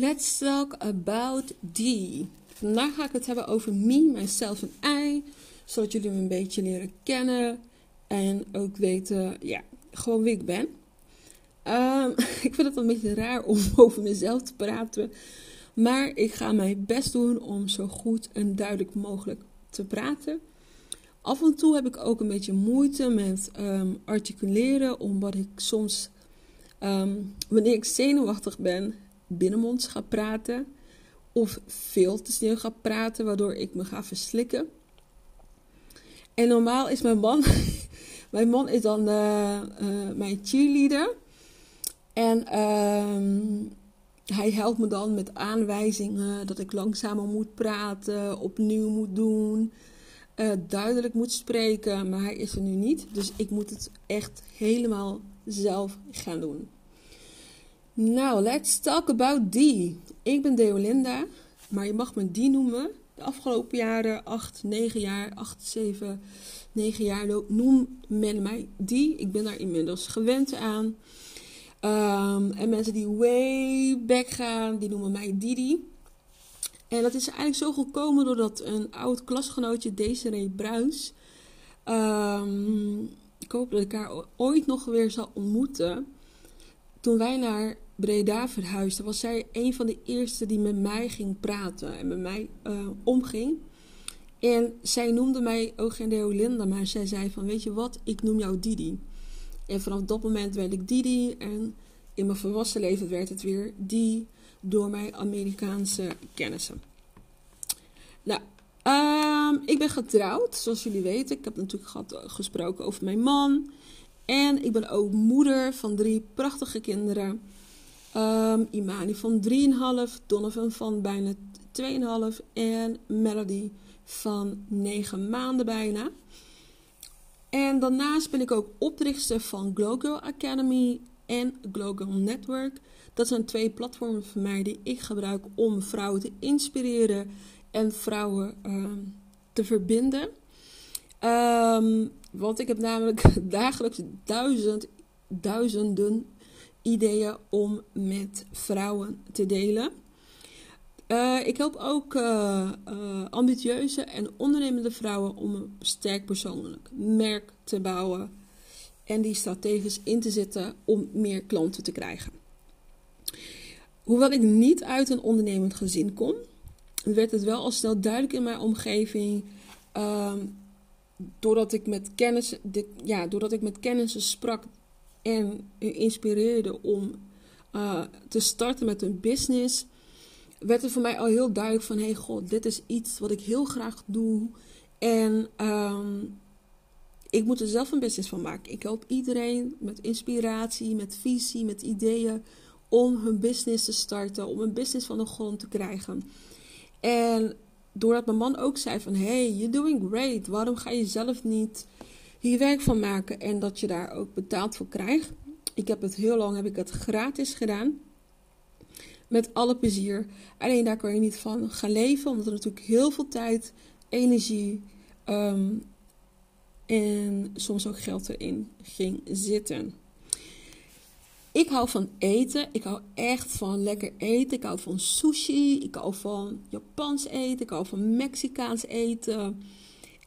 Let's talk about D. Vandaag ga ik het hebben over me, myself en I. Zodat jullie me een beetje leren kennen. En ook weten, ja, gewoon wie ik ben. Um, ik vind het een beetje raar om over mezelf te praten. Maar ik ga mijn best doen om zo goed en duidelijk mogelijk te praten. Af en toe heb ik ook een beetje moeite met um, articuleren, omdat ik soms, um, wanneer ik zenuwachtig ben, binnenmonds ga praten. Of veel te snel ga praten, waardoor ik me ga verslikken. En normaal is mijn man, mijn man is dan uh, uh, mijn cheerleader. En um, hij helpt me dan met aanwijzingen dat ik langzamer moet praten, opnieuw moet doen, uh, duidelijk moet spreken. Maar hij is er nu niet, dus ik moet het echt helemaal zelf gaan doen. Nou, let's talk about die. Ik ben Deolinda, maar je mag me die noemen. De afgelopen jaren, 8, 9 jaar, 8, 7, 9 jaar, noem men mij die. Ik ben daar inmiddels gewend aan. Um, en mensen die way back gaan, die noemen mij Didi. En dat is eigenlijk zo gekomen doordat een oud klasgenootje, Desiree Bruins, um, ik hoop dat ik haar ooit nog weer zal ontmoeten. Toen wij naar Breda verhuisde, was zij een van de eerste die met mij ging praten en met mij uh, omging. En zij noemde mij Eugenio Linda, maar zij zei van, weet je wat, ik noem jou Didi. En vanaf dat moment werd ik Didi en in mijn volwassen leven werd het weer die door mijn Amerikaanse kennissen. Nou, um, ik ben getrouwd, zoals jullie weten. Ik heb natuurlijk gehad, gesproken over mijn man. En ik ben ook moeder van drie prachtige kinderen. Um, Imani van 3,5, Donovan van bijna 2,5 en Melody van 9 maanden bijna. En daarnaast ben ik ook oprichter van Glow Girl Academy en Glow Girl Network. Dat zijn twee platformen van mij die ik gebruik om vrouwen te inspireren en vrouwen uh, te verbinden. Um, want ik heb namelijk dagelijks duizend, duizenden ideeën om met vrouwen te delen. Uh, ik help ook uh, uh, ambitieuze en ondernemende vrouwen om een sterk persoonlijk merk te bouwen en die strategisch in te zetten om meer klanten te krijgen. Hoewel ik niet uit een ondernemend gezin kom, werd het wel al snel duidelijk in mijn omgeving. Um, doordat ik met kennis, ja, doordat ik met kennissen sprak en inspireerde om uh, te starten met een business, werd het voor mij al heel duidelijk van: hey god, dit is iets wat ik heel graag doe. En um, ik moet er zelf een business van maken. Ik help iedereen met inspiratie, met visie, met ideeën om hun business te starten, om een business van de grond te krijgen. En doordat mijn man ook zei van, hey, you're doing great, waarom ga je zelf niet hier werk van maken en dat je daar ook betaald voor krijgt. Ik heb het heel lang, heb ik het gratis gedaan. Met alle plezier. Alleen daar kan je niet van gaan leven, omdat er natuurlijk heel veel tijd, energie um, en soms ook geld erin ging zitten. Ik hou van eten. Ik hou echt van lekker eten. Ik hou van sushi. Ik hou van Japans eten. Ik hou van Mexicaans eten.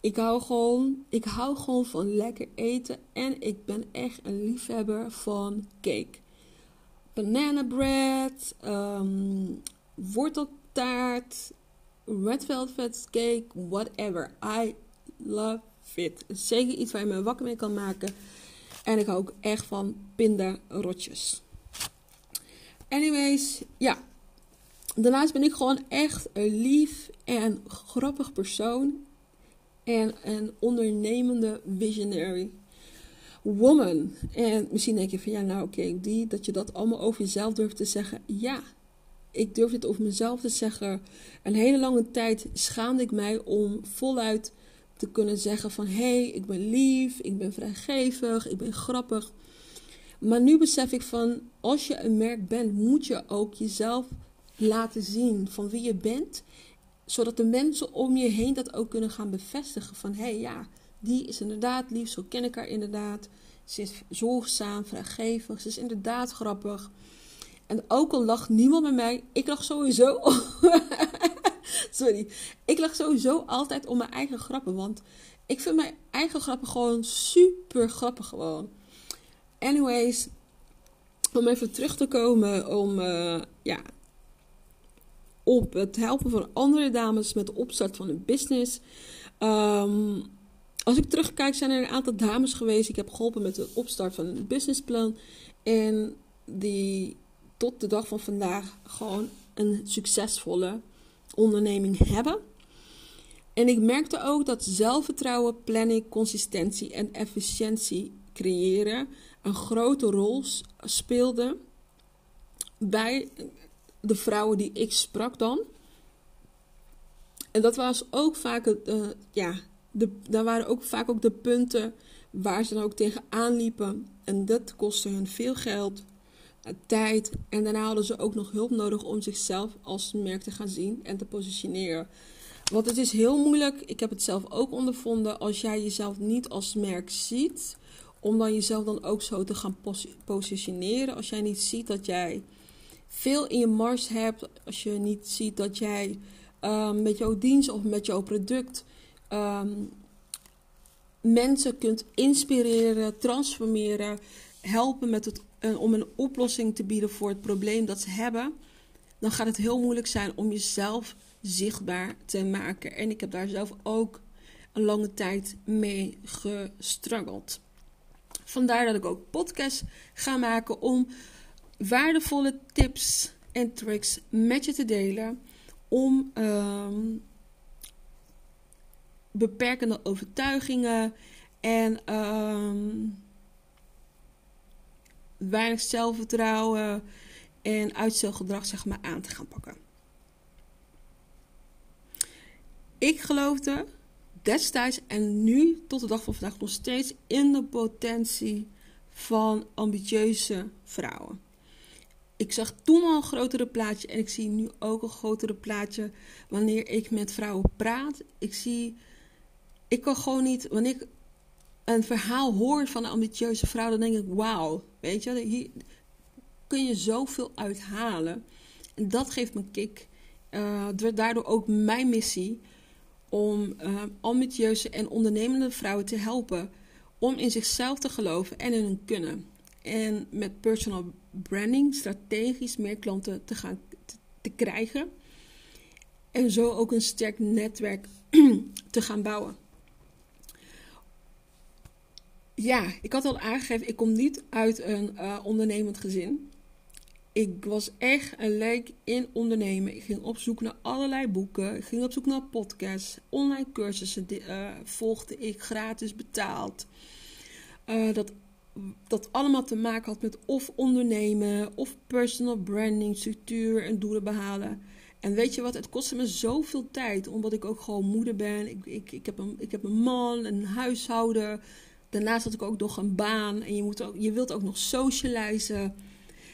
Ik hou gewoon, ik hou gewoon van lekker eten. En ik ben echt een liefhebber van cake. Banana bread, um, worteltaart, red velvet cake, whatever. I love it. Zeker iets waar je me wakker mee kan maken. En ik hou ook echt van pindarotjes. Anyways, ja. Daarnaast ben ik gewoon echt een lief en grappig persoon. En een ondernemende visionary woman. En misschien denk je van ja, nou oké, dat je dat allemaal over jezelf durft te zeggen. Ja, ik durf dit over mezelf te zeggen. Een hele lange tijd schaamde ik mij om voluit te kunnen zeggen van hé, hey, ik ben lief, ik ben vrijgevig, ik ben grappig. Maar nu besef ik van als je een merk bent, moet je ook jezelf laten zien van wie je bent, zodat de mensen om je heen dat ook kunnen gaan bevestigen van hé hey, ja, die is inderdaad lief, zo ken ik haar inderdaad. Ze is zorgzaam, vrijgevig, ze is inderdaad grappig. En ook al lacht niemand met mij, ik lach sowieso. Sorry. Ik lach sowieso altijd om mijn eigen grappen. Want ik vind mijn eigen grappen gewoon super grappig gewoon. Anyways, om even terug te komen om uh, ja, op het helpen van andere dames met de opstart van hun business. Ehm, als ik terugkijk, zijn er een aantal dames geweest. Ik heb geholpen met de opstart van een businessplan. En die tot de dag van vandaag gewoon een succesvolle onderneming hebben. En ik merkte ook dat zelfvertrouwen, planning, consistentie en efficiëntie creëren een grote rol speelden bij de vrouwen die ik sprak dan. En dat was ook vaak, uh, ja, daar waren ook vaak ook de punten waar ze dan ook tegenaan liepen. En dat kostte hun veel geld, eh, tijd. En daarna hadden ze ook nog hulp nodig om zichzelf als merk te gaan zien en te positioneren. Want het is heel moeilijk, ik heb het zelf ook ondervonden, als jij jezelf niet als merk ziet, om dan jezelf dan ook zo te gaan positioneren. Als jij niet ziet dat jij veel in je mars hebt, als je niet ziet dat jij um, met jouw dienst of met jouw product um, mensen kunt inspireren, transformeren, helpen met het, uh, om een oplossing te bieden voor het probleem dat ze hebben, dan gaat het heel moeilijk zijn om jezelf zichtbaar te maken. En ik heb daar zelf ook een lange tijd mee gestruggeld. Vandaar dat ik ook podcasts ga maken om waardevolle tips en tricks met je te delen. Om um, beperkende overtuigingen en um, weinig zelfvertrouwen en uitstelgedrag zeg maar, aan te gaan pakken. Ik geloofde destijds en nu tot de dag van vandaag nog steeds in de potentie van ambitieuze vrouwen. Ik zag toen al een grotere plaatje en ik zie nu ook een grotere plaatje wanneer ik met vrouwen praat. Ik zie, ik kan gewoon niet, wanneer ik een verhaal hoor van een ambitieuze vrouw, dan denk ik, wauw, weet je, hier kun je zoveel uithalen. En dat geeft me kick. Uh, het werd daardoor ook mijn missie om uh, ambitieuze en ondernemende vrouwen te helpen om in zichzelf te geloven en in hun kunnen. En met personal branding strategisch meer klanten te gaan te, krijgen. En zo ook een sterk netwerk te gaan bouwen. Ja, ik had al aangegeven, ik kom niet uit een uh, ondernemend gezin ik was echt een leek in ondernemen. Ik ging op zoek naar allerlei boeken. Ik ging op zoek naar podcasts. Online cursussen uh, volgde ik gratis betaald. Uh, dat, dat allemaal te maken had met of ondernemen, of personal branding, structuur en doelen behalen. En weet je wat, het kostte me zoveel tijd, omdat ik ook gewoon moeder ben. Ik, ik, ik, heb, een, ik heb een man, een huishouden. Daarnaast had ik ook nog een baan. En je, moet ook, je wilt ook nog socializen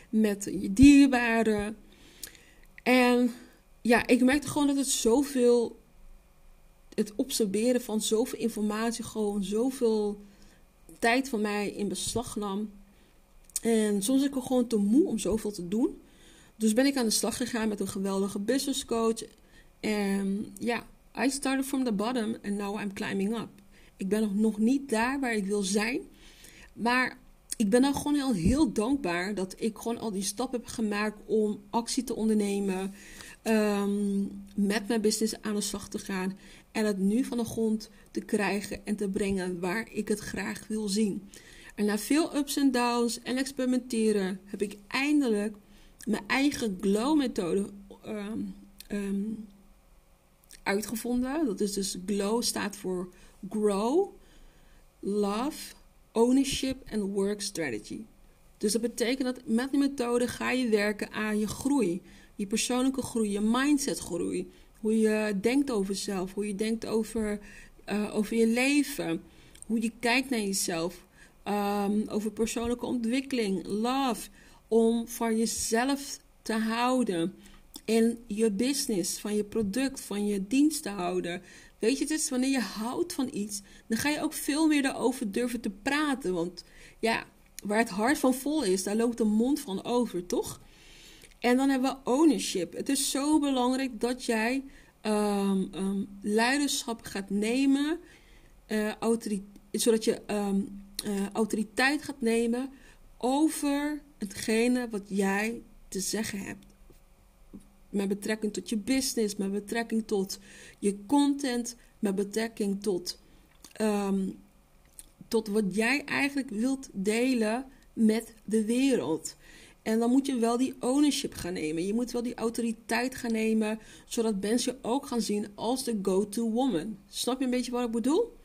met je dierbaren. En ja, ik merkte gewoon dat het zoveel, het observeren van zoveel informatie, gewoon zoveel tijd van mij in beslag nam. En soms ik gewoon te moe om zoveel te doen. Dus ben ik aan de slag gegaan met een geweldige business coach. En ja, I started from the bottom and now I'm climbing up. Ik ben nog niet daar waar ik wil zijn. Maar ik ben dan gewoon heel, heel dankbaar dat ik gewoon al die stappen heb gemaakt om actie te ondernemen. Ehm, met mijn business aan de slag te gaan. En het nu van de grond te krijgen en te brengen waar ik het graag wil zien. En na veel ups en downs en experimenteren heb ik eindelijk mijn eigen glow-methode ehm, ehm, uitgevonden. Dat is dus glow staat voor grow, love, ownership en work strategy. Dus dat betekent dat met die methode ga je werken aan je groei. Je persoonlijke groei, je mindset groei. Hoe je denkt over jezelf, hoe je denkt over, uh, over je leven. Hoe je kijkt naar jezelf. Um, over persoonlijke ontwikkeling, love. Om van jezelf te houden. In je business, van je product, van je dienst te houden. Weet je, het is wanneer je houdt van iets, dan ga je ook veel meer daarover durven te praten. Want ja, waar het hart van vol is, daar loopt de mond van over, toch? En dan hebben we ownership. Het is zo belangrijk dat jij ehm, ehm, leiderschap gaat nemen, uh, zodat je uh, autoriteit gaat nemen over hetgene wat jij te zeggen hebt. Met betrekking tot je business, met betrekking tot je content, met betrekking tot, tot wat jij eigenlijk wilt delen met de wereld. En dan moet je wel die ownership gaan nemen. Je moet wel die autoriteit gaan nemen, zodat mensen je ook gaan zien als de go-to woman. Snap je een beetje wat ik bedoel?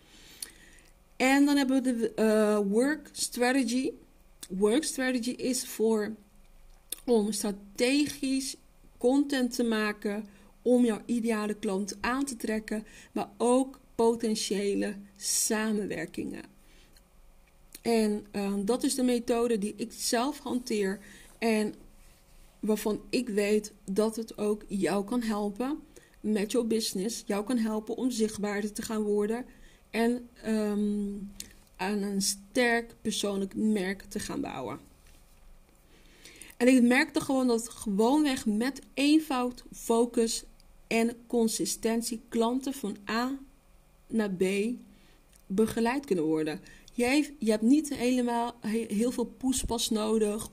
En dan hebben we de uh, work strategy. Work strategy is voor om strategisch content te maken om jouw ideale klant aan te trekken, maar ook potentiële samenwerkingen. En uh, dat is de methode die ik zelf hanteer en waarvan ik weet dat het ook jou kan helpen met jouw business, jou kan helpen om zichtbaarder te gaan worden en um, aan een sterk persoonlijk merk te gaan bouwen. En ik merkte gewoon dat gewoonweg met eenvoud, focus en consistentie klanten van A naar B begeleid kunnen worden. Je hebt niet helemaal heel veel poespas nodig.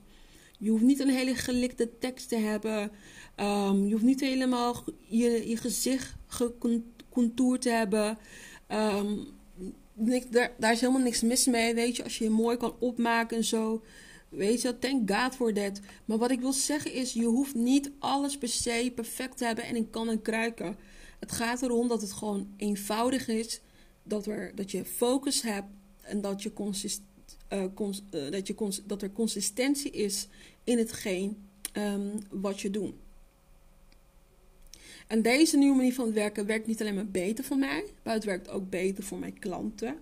Je hoeft niet een hele gelikte tekst te hebben. Um, je hoeft niet helemaal je, je gezicht gecontourd te hebben. Um, daar, is helemaal niks mis mee, weet je. Als je je mooi kan opmaken en zo. Weet je, thank God voor dat. Maar wat ik wil zeggen is, je hoeft niet alles per se perfect te hebben en in kan en kruiken. Het gaat erom dat het gewoon eenvoudig is. Dat, er, dat je focus hebt en dat, je consist, cons, uh, dat, je dat er consistentie is in hetgeen um, wat je doet. En deze nieuwe manier van werken werkt niet alleen maar beter voor mij, maar het werkt ook beter voor mijn klanten.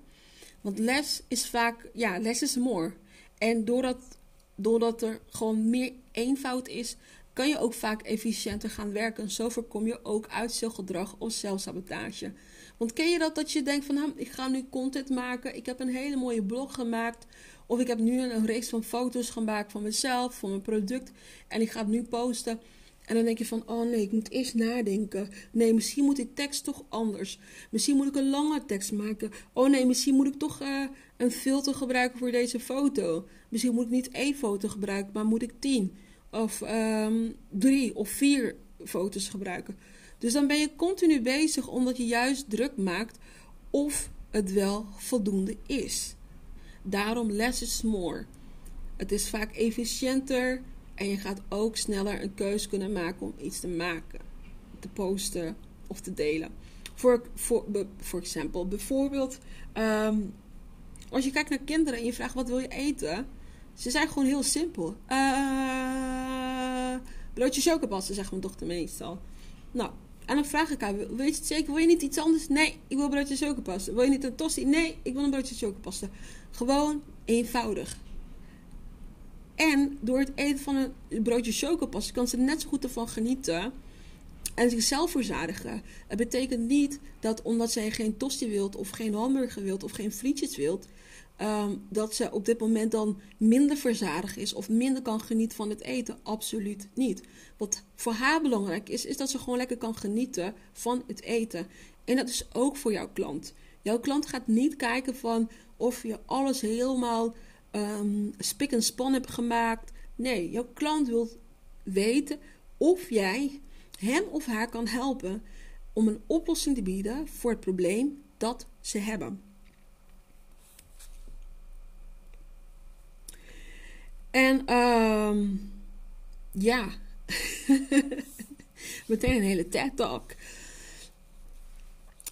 Want les is vaak, ja, les is more. En doordat, doordat er gewoon meer eenvoud is, kan je ook vaak efficiënter gaan werken. Zo voorkom je ook uitstelgedrag of zelfsabotage. Want ken je dat dat je denkt van nou, ik ga nu content maken. Ik heb een hele mooie blog gemaakt. Of ik heb nu een reeks van foto's gemaakt van mezelf, van mijn product. En ik ga het nu posten. En dan denk je van, oh nee, ik moet eerst nadenken. Nee, misschien moet die tekst toch anders. Misschien moet ik een lange tekst maken. Oh nee, misschien moet ik toch uh, een filter gebruiken voor deze foto. Misschien moet ik niet één foto gebruiken, maar moet ik tien. Of um, drie of vier foto's gebruiken. Dus dan ben je continu bezig omdat je juist druk maakt of het wel voldoende is. Daarom less is more. Het is vaak efficiënter en je gaat ook sneller een keus kunnen maken om iets te maken, te posten of te delen. Voor, voor, example, bijvoorbeeld, um, als je kijkt naar kinderen en je vraagt wat wil je eten, ze zijn gewoon heel simpel. Uh, broodje chocopasta, zegt mijn dochter meestal. Nou, en dan vraag ik haar, weet je het zeker, wil je niet iets anders? Nee, ik wil broodje chocopasta. Wil je niet een tosti? Nee, ik wil een broodje chocopasta. Gewoon eenvoudig. En door het eten van een broodje chocopasta kan ze net zo goed ervan genieten en zichzelf verzadigen. Het betekent niet dat omdat zij geen tosti wilt of geen hamburger wilt of geen frietjes wilt, ehm, dat ze op dit moment dan minder verzadigd is of minder kan genieten van het eten. Absoluut niet. Wat voor haar belangrijk is, is dat ze gewoon lekker kan genieten van het eten. En dat is ook voor jouw klant. Jouw klant gaat niet kijken van of je alles helemaal um, spik en span hebt gemaakt. Nee, jouw klant wil weten of jij hem of haar kan helpen om een oplossing te bieden voor het probleem dat ze hebben. En um, ja, meteen een hele TED-talk.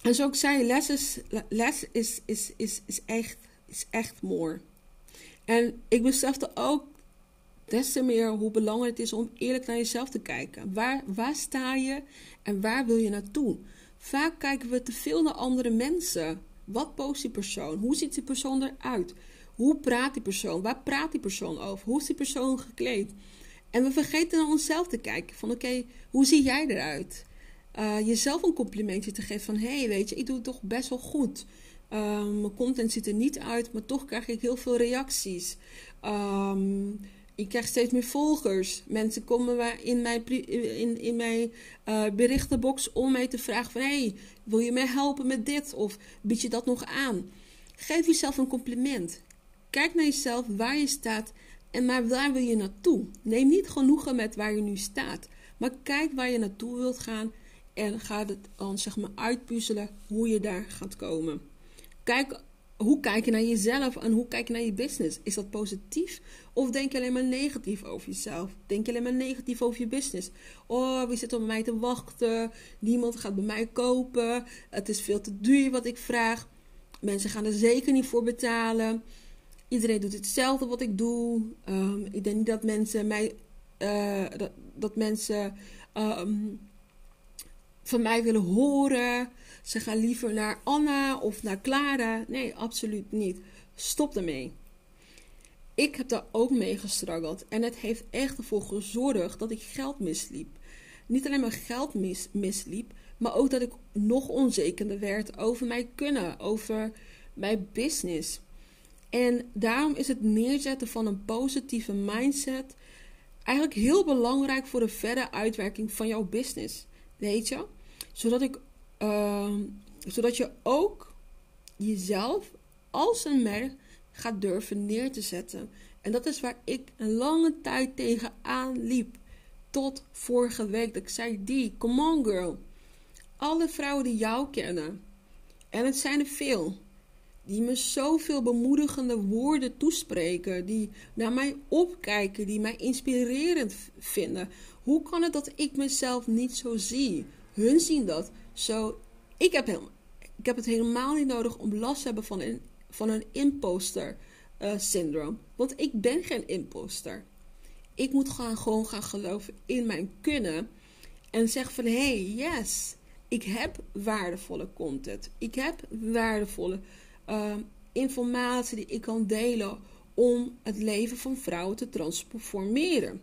En zoals ik zei, les is, les is, is, is, is, echt, is echt more. En ik besefte ook des te meer hoe belangrijk het is om eerlijk naar jezelf te kijken. Waar, waar sta je en waar wil je naartoe? Vaak kijken we te veel naar andere mensen. Wat post die persoon? Hoe ziet die persoon eruit? Hoe praat die persoon? Waar praat die persoon over? Hoe is die persoon gekleed? En we vergeten naar onszelf te kijken. Van oké, hoe zie jij eruit? Uh, jezelf een complimentje te geven van... hé, hey, weet je, ik doe het toch best wel goed. Um, mijn content ziet er niet uit, maar toch krijg ik heel veel reacties. Um, ik krijg steeds meer volgers. Mensen komen in mijn, in, in mijn uh, berichtenbox om mij te vragen van... hey, wil je mij helpen met dit? Of bied je dat nog aan? Geef jezelf een compliment. Kijk naar jezelf, waar je staat en maar waar wil je naartoe. Neem niet genoegen met waar je nu staat. Maar kijk waar je naartoe wilt gaan en ga het dan zeg maar uitpuzzelen hoe je daar gaat komen. Kijk hoe kijk je naar jezelf en hoe kijk je naar je business? Is dat positief of denk je alleen maar negatief over jezelf? Denk je alleen maar negatief over je business? Oh, wie zit op mij te wachten? Niemand gaat bij mij kopen. Het is veel te duur wat ik vraag. Mensen gaan er zeker niet voor betalen. Iedereen doet hetzelfde wat ik doe. Ehm, ik denk niet dat mensen mij. Uh, dat, dat, mensen um, van mij willen horen. Ze gaan liever naar Anna of naar Clara. Nee, absoluut niet. Stop ermee. Ik heb daar ook mee gestruggeld. En het heeft echt ervoor gezorgd dat ik geld misliep. Niet alleen maar geld mis, misliep, maar ook dat ik nog onzekerder werd over mijn kunnen, over mijn business. En daarom is het neerzetten van een positieve mindset eigenlijk heel belangrijk voor de verdere uitwerking van jouw business. Weet je? Zodat, ik, uh, zodat je ook jezelf als een merk gaat durven neer te zetten. En dat is waar ik een lange tijd tegenaan liep. Tot vorige week dat ik zei, die, come on girl. Alle vrouwen die jou kennen, en het zijn er veel, die me zoveel bemoedigende woorden toespreken, die naar mij opkijken, die mij inspirerend vinden. Hoe kan het dat ik mezelf niet zo zie? Hun zien dat. Zo, ik, heb ik heb het helemaal niet nodig om last te hebben van een, van een imposter uh, syndroom. Want ik ben geen imposter. Ik moet gaan, gewoon gaan geloven in mijn kunnen. En zeggen van, hey, yes, ik heb waardevolle content. Ik heb waardevolle uh, informatie die ik kan delen om het leven van vrouwen te transformeren.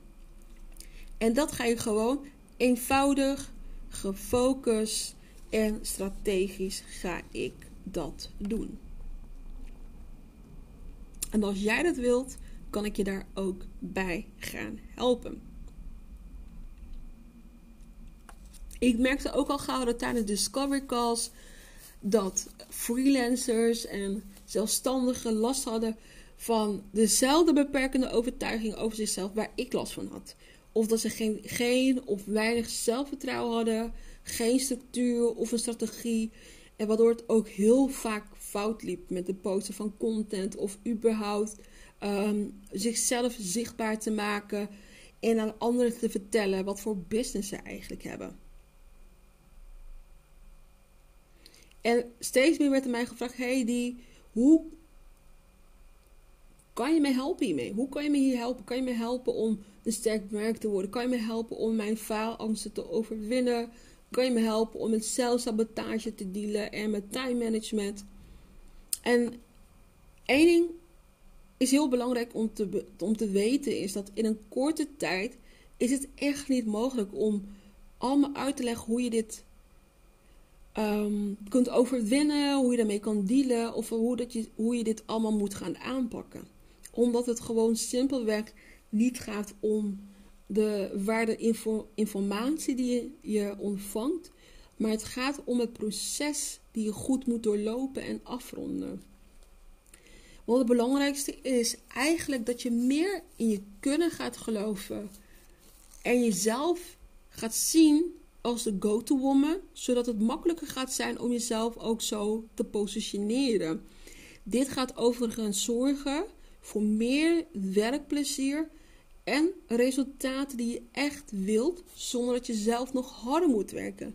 En dat ga je gewoon eenvoudig, gefocust en strategisch ga ik dat doen. En als jij dat wilt, kan ik je daar ook bij gaan helpen. Ik merkte ook al gauw dat tijdens Discovery Calls dat freelancers en zelfstandigen last hadden van dezelfde beperkende overtuiging over zichzelf waar ik last van had. Of dat ze geen, geen of weinig zelfvertrouwen hadden, geen structuur of een strategie. En waardoor het ook heel vaak fout liep met de posten van content of überhaupt um, zichzelf zichtbaar te maken en aan anderen te vertellen wat voor business ze eigenlijk hebben. En steeds meer werd er mij gevraagd: hey, die, hoe kan je mij helpen hiermee? Hoe kan je me hier helpen? Kan je me helpen om een sterk merk te worden? Kan je me helpen om mijn faalangsten te overwinnen? Kan je me helpen om met zelfsabotage te dealen en met time management? En één ding is heel belangrijk om te, om te weten: is dat in een korte tijd is het echt niet mogelijk om allemaal uit te leggen hoe je dit um, kunt overwinnen, hoe je daarmee kan dealen of hoe, dat je, hoe je dit allemaal moet gaan aanpakken. Omdat het gewoon simpelweg niet gaat om de waarde info, informatie die je, je ontvangt, maar het gaat om het proces die je goed moet doorlopen en afronden. Want het belangrijkste is eigenlijk dat je meer in je kunnen gaat geloven en jezelf gaat zien als de go-to woman, zodat het makkelijker gaat zijn om jezelf ook zo te positioneren. Dit gaat overigens zorgen voor meer werkplezier en resultaten die je echt wilt, zonder dat je zelf nog harder moet werken.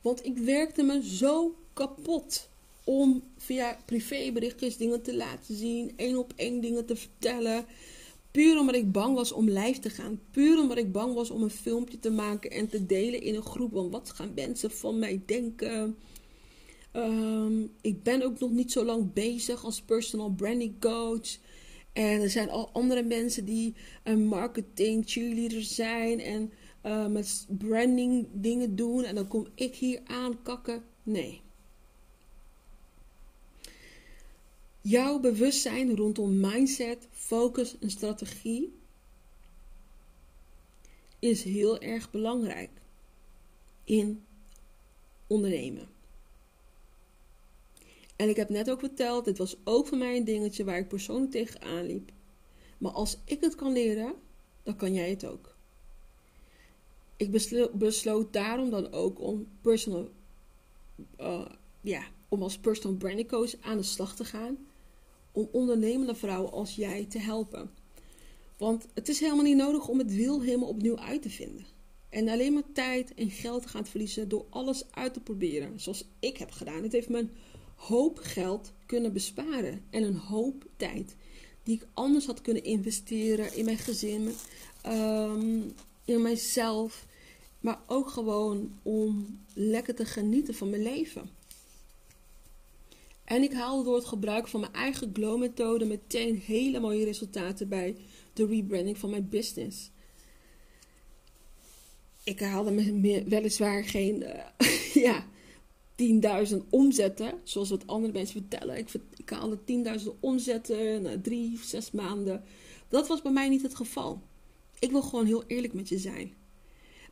Want ik werkte me zo kapot om via privéberichtjes dingen te laten zien, één op één dingen te vertellen. Puur omdat ik bang was om live te gaan. Puur omdat ik bang was om een filmpje te maken en te delen in een groep. Want wat gaan mensen van mij denken? Ehm, ik ben ook nog niet zo lang bezig als personal branding coach. En er zijn al andere mensen die een marketing cheerleader zijn en uh, met branding dingen doen. En dan kom ik hier aankakken. Nee. Jouw bewustzijn rondom mindset, focus en strategie is heel erg belangrijk in ondernemen. En ik heb net ook verteld, dit was ook voor mij een dingetje waar ik persoonlijk tegenaan liep. Maar als ik het kan leren, dan kan jij het ook. Ik besloot daarom dan ook om, personal, ja, om als personal branding coach aan de slag te gaan. Om ondernemende vrouwen als jij te helpen. Want het is helemaal niet nodig om het wiel helemaal opnieuw uit te vinden. En alleen maar tijd en geld gaan verliezen door alles uit te proberen. Zoals ik heb gedaan. Het heeft me een hoop geld kunnen besparen. En een hoop tijd. Die ik anders had kunnen investeren in mijn gezin. Ehm, in mijzelf. Maar ook gewoon om lekker te genieten van mijn leven. En ik haalde door het gebruik van mijn eigen glow-methode meteen hele mooie resultaten bij de rebranding van mijn business. Ik haalde weliswaar geen uh, ja, 10.000 omzetten, zoals wat andere mensen vertellen. Ik, ik haalde 10.000 omzetten na drie, zes maanden. Dat was bij mij niet het geval. Ik wil gewoon heel eerlijk met je zijn.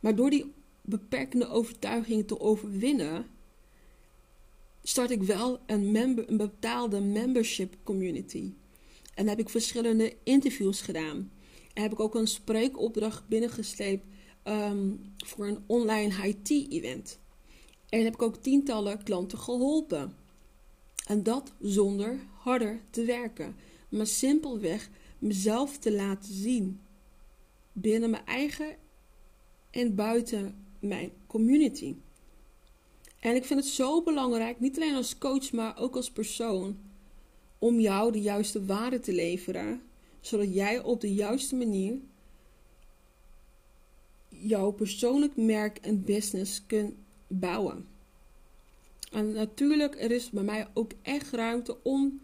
Maar door die beperkende overtuigingen te overwinnen, start ik wel een, member, een betaalde membership community. En heb ik verschillende interviews gedaan. En heb ik ook een spreekopdracht binnengesleept um, voor een online IT-event. En heb ik ook tientallen klanten geholpen. En dat zonder harder te werken, maar simpelweg mezelf te laten zien. Binnen mijn eigen en buiten mijn community. En ik vind het zo belangrijk, niet alleen als coach, maar ook als persoon, om jou de juiste waarde te leveren, zodat jij op de juiste manier jouw persoonlijk merk en business kunt bouwen. En natuurlijk, er is bij mij ook echt ruimte om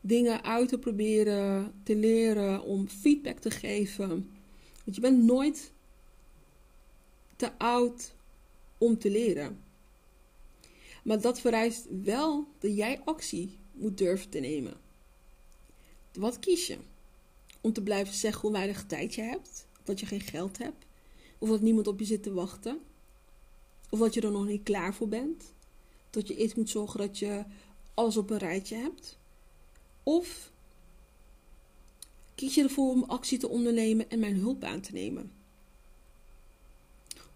dingen uit te proberen, te leren, om feedback te geven. Want je bent nooit te oud om te leren. Maar dat vereist wel dat jij actie moet durven te nemen. Wat kies je? Om te blijven zeggen hoe weinig tijd je hebt, dat je geen geld hebt, of dat niemand op je zit te wachten, of dat je er nog niet klaar voor bent, dat je eerst moet zorgen dat je alles op een rijtje hebt, of kies je ervoor om actie te ondernemen en mijn hulp aan te nemen.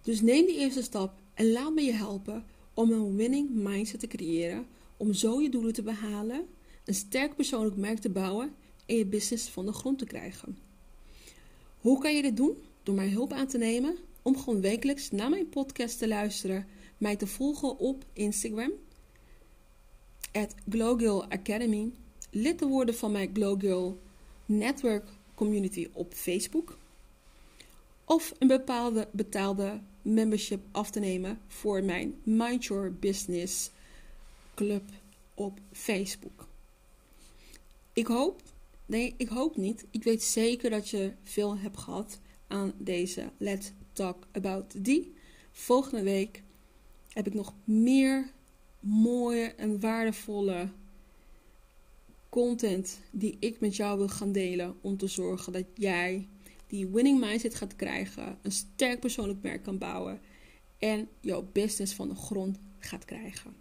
Dus neem die eerste stap en laat me je helpen om een winning mindset te creëren, om zo je doelen te behalen, een sterk persoonlijk merk te bouwen en je business van de grond te krijgen. Hoe kan je dit doen? Door mij hulp aan te nemen, om gewoon wekelijks naar mijn podcast te luisteren, mij te volgen op Instagram, at Glowgirl Academy, lid te worden van mijn Glowgirl Network Community op Facebook, of een bepaalde betaalde membership af te nemen voor mijn Mind Your Business Club op Facebook. Ik hoop, nee, ik hoop niet. Ik weet zeker dat je veel hebt gehad aan deze Let's Talk About Die. Volgende week heb ik nog meer mooie en waardevolle content die ik met jou wil gaan delen om te zorgen dat jij die winning mindset gaat krijgen, een sterk persoonlijk merk kan bouwen en jouw business van de grond gaat krijgen.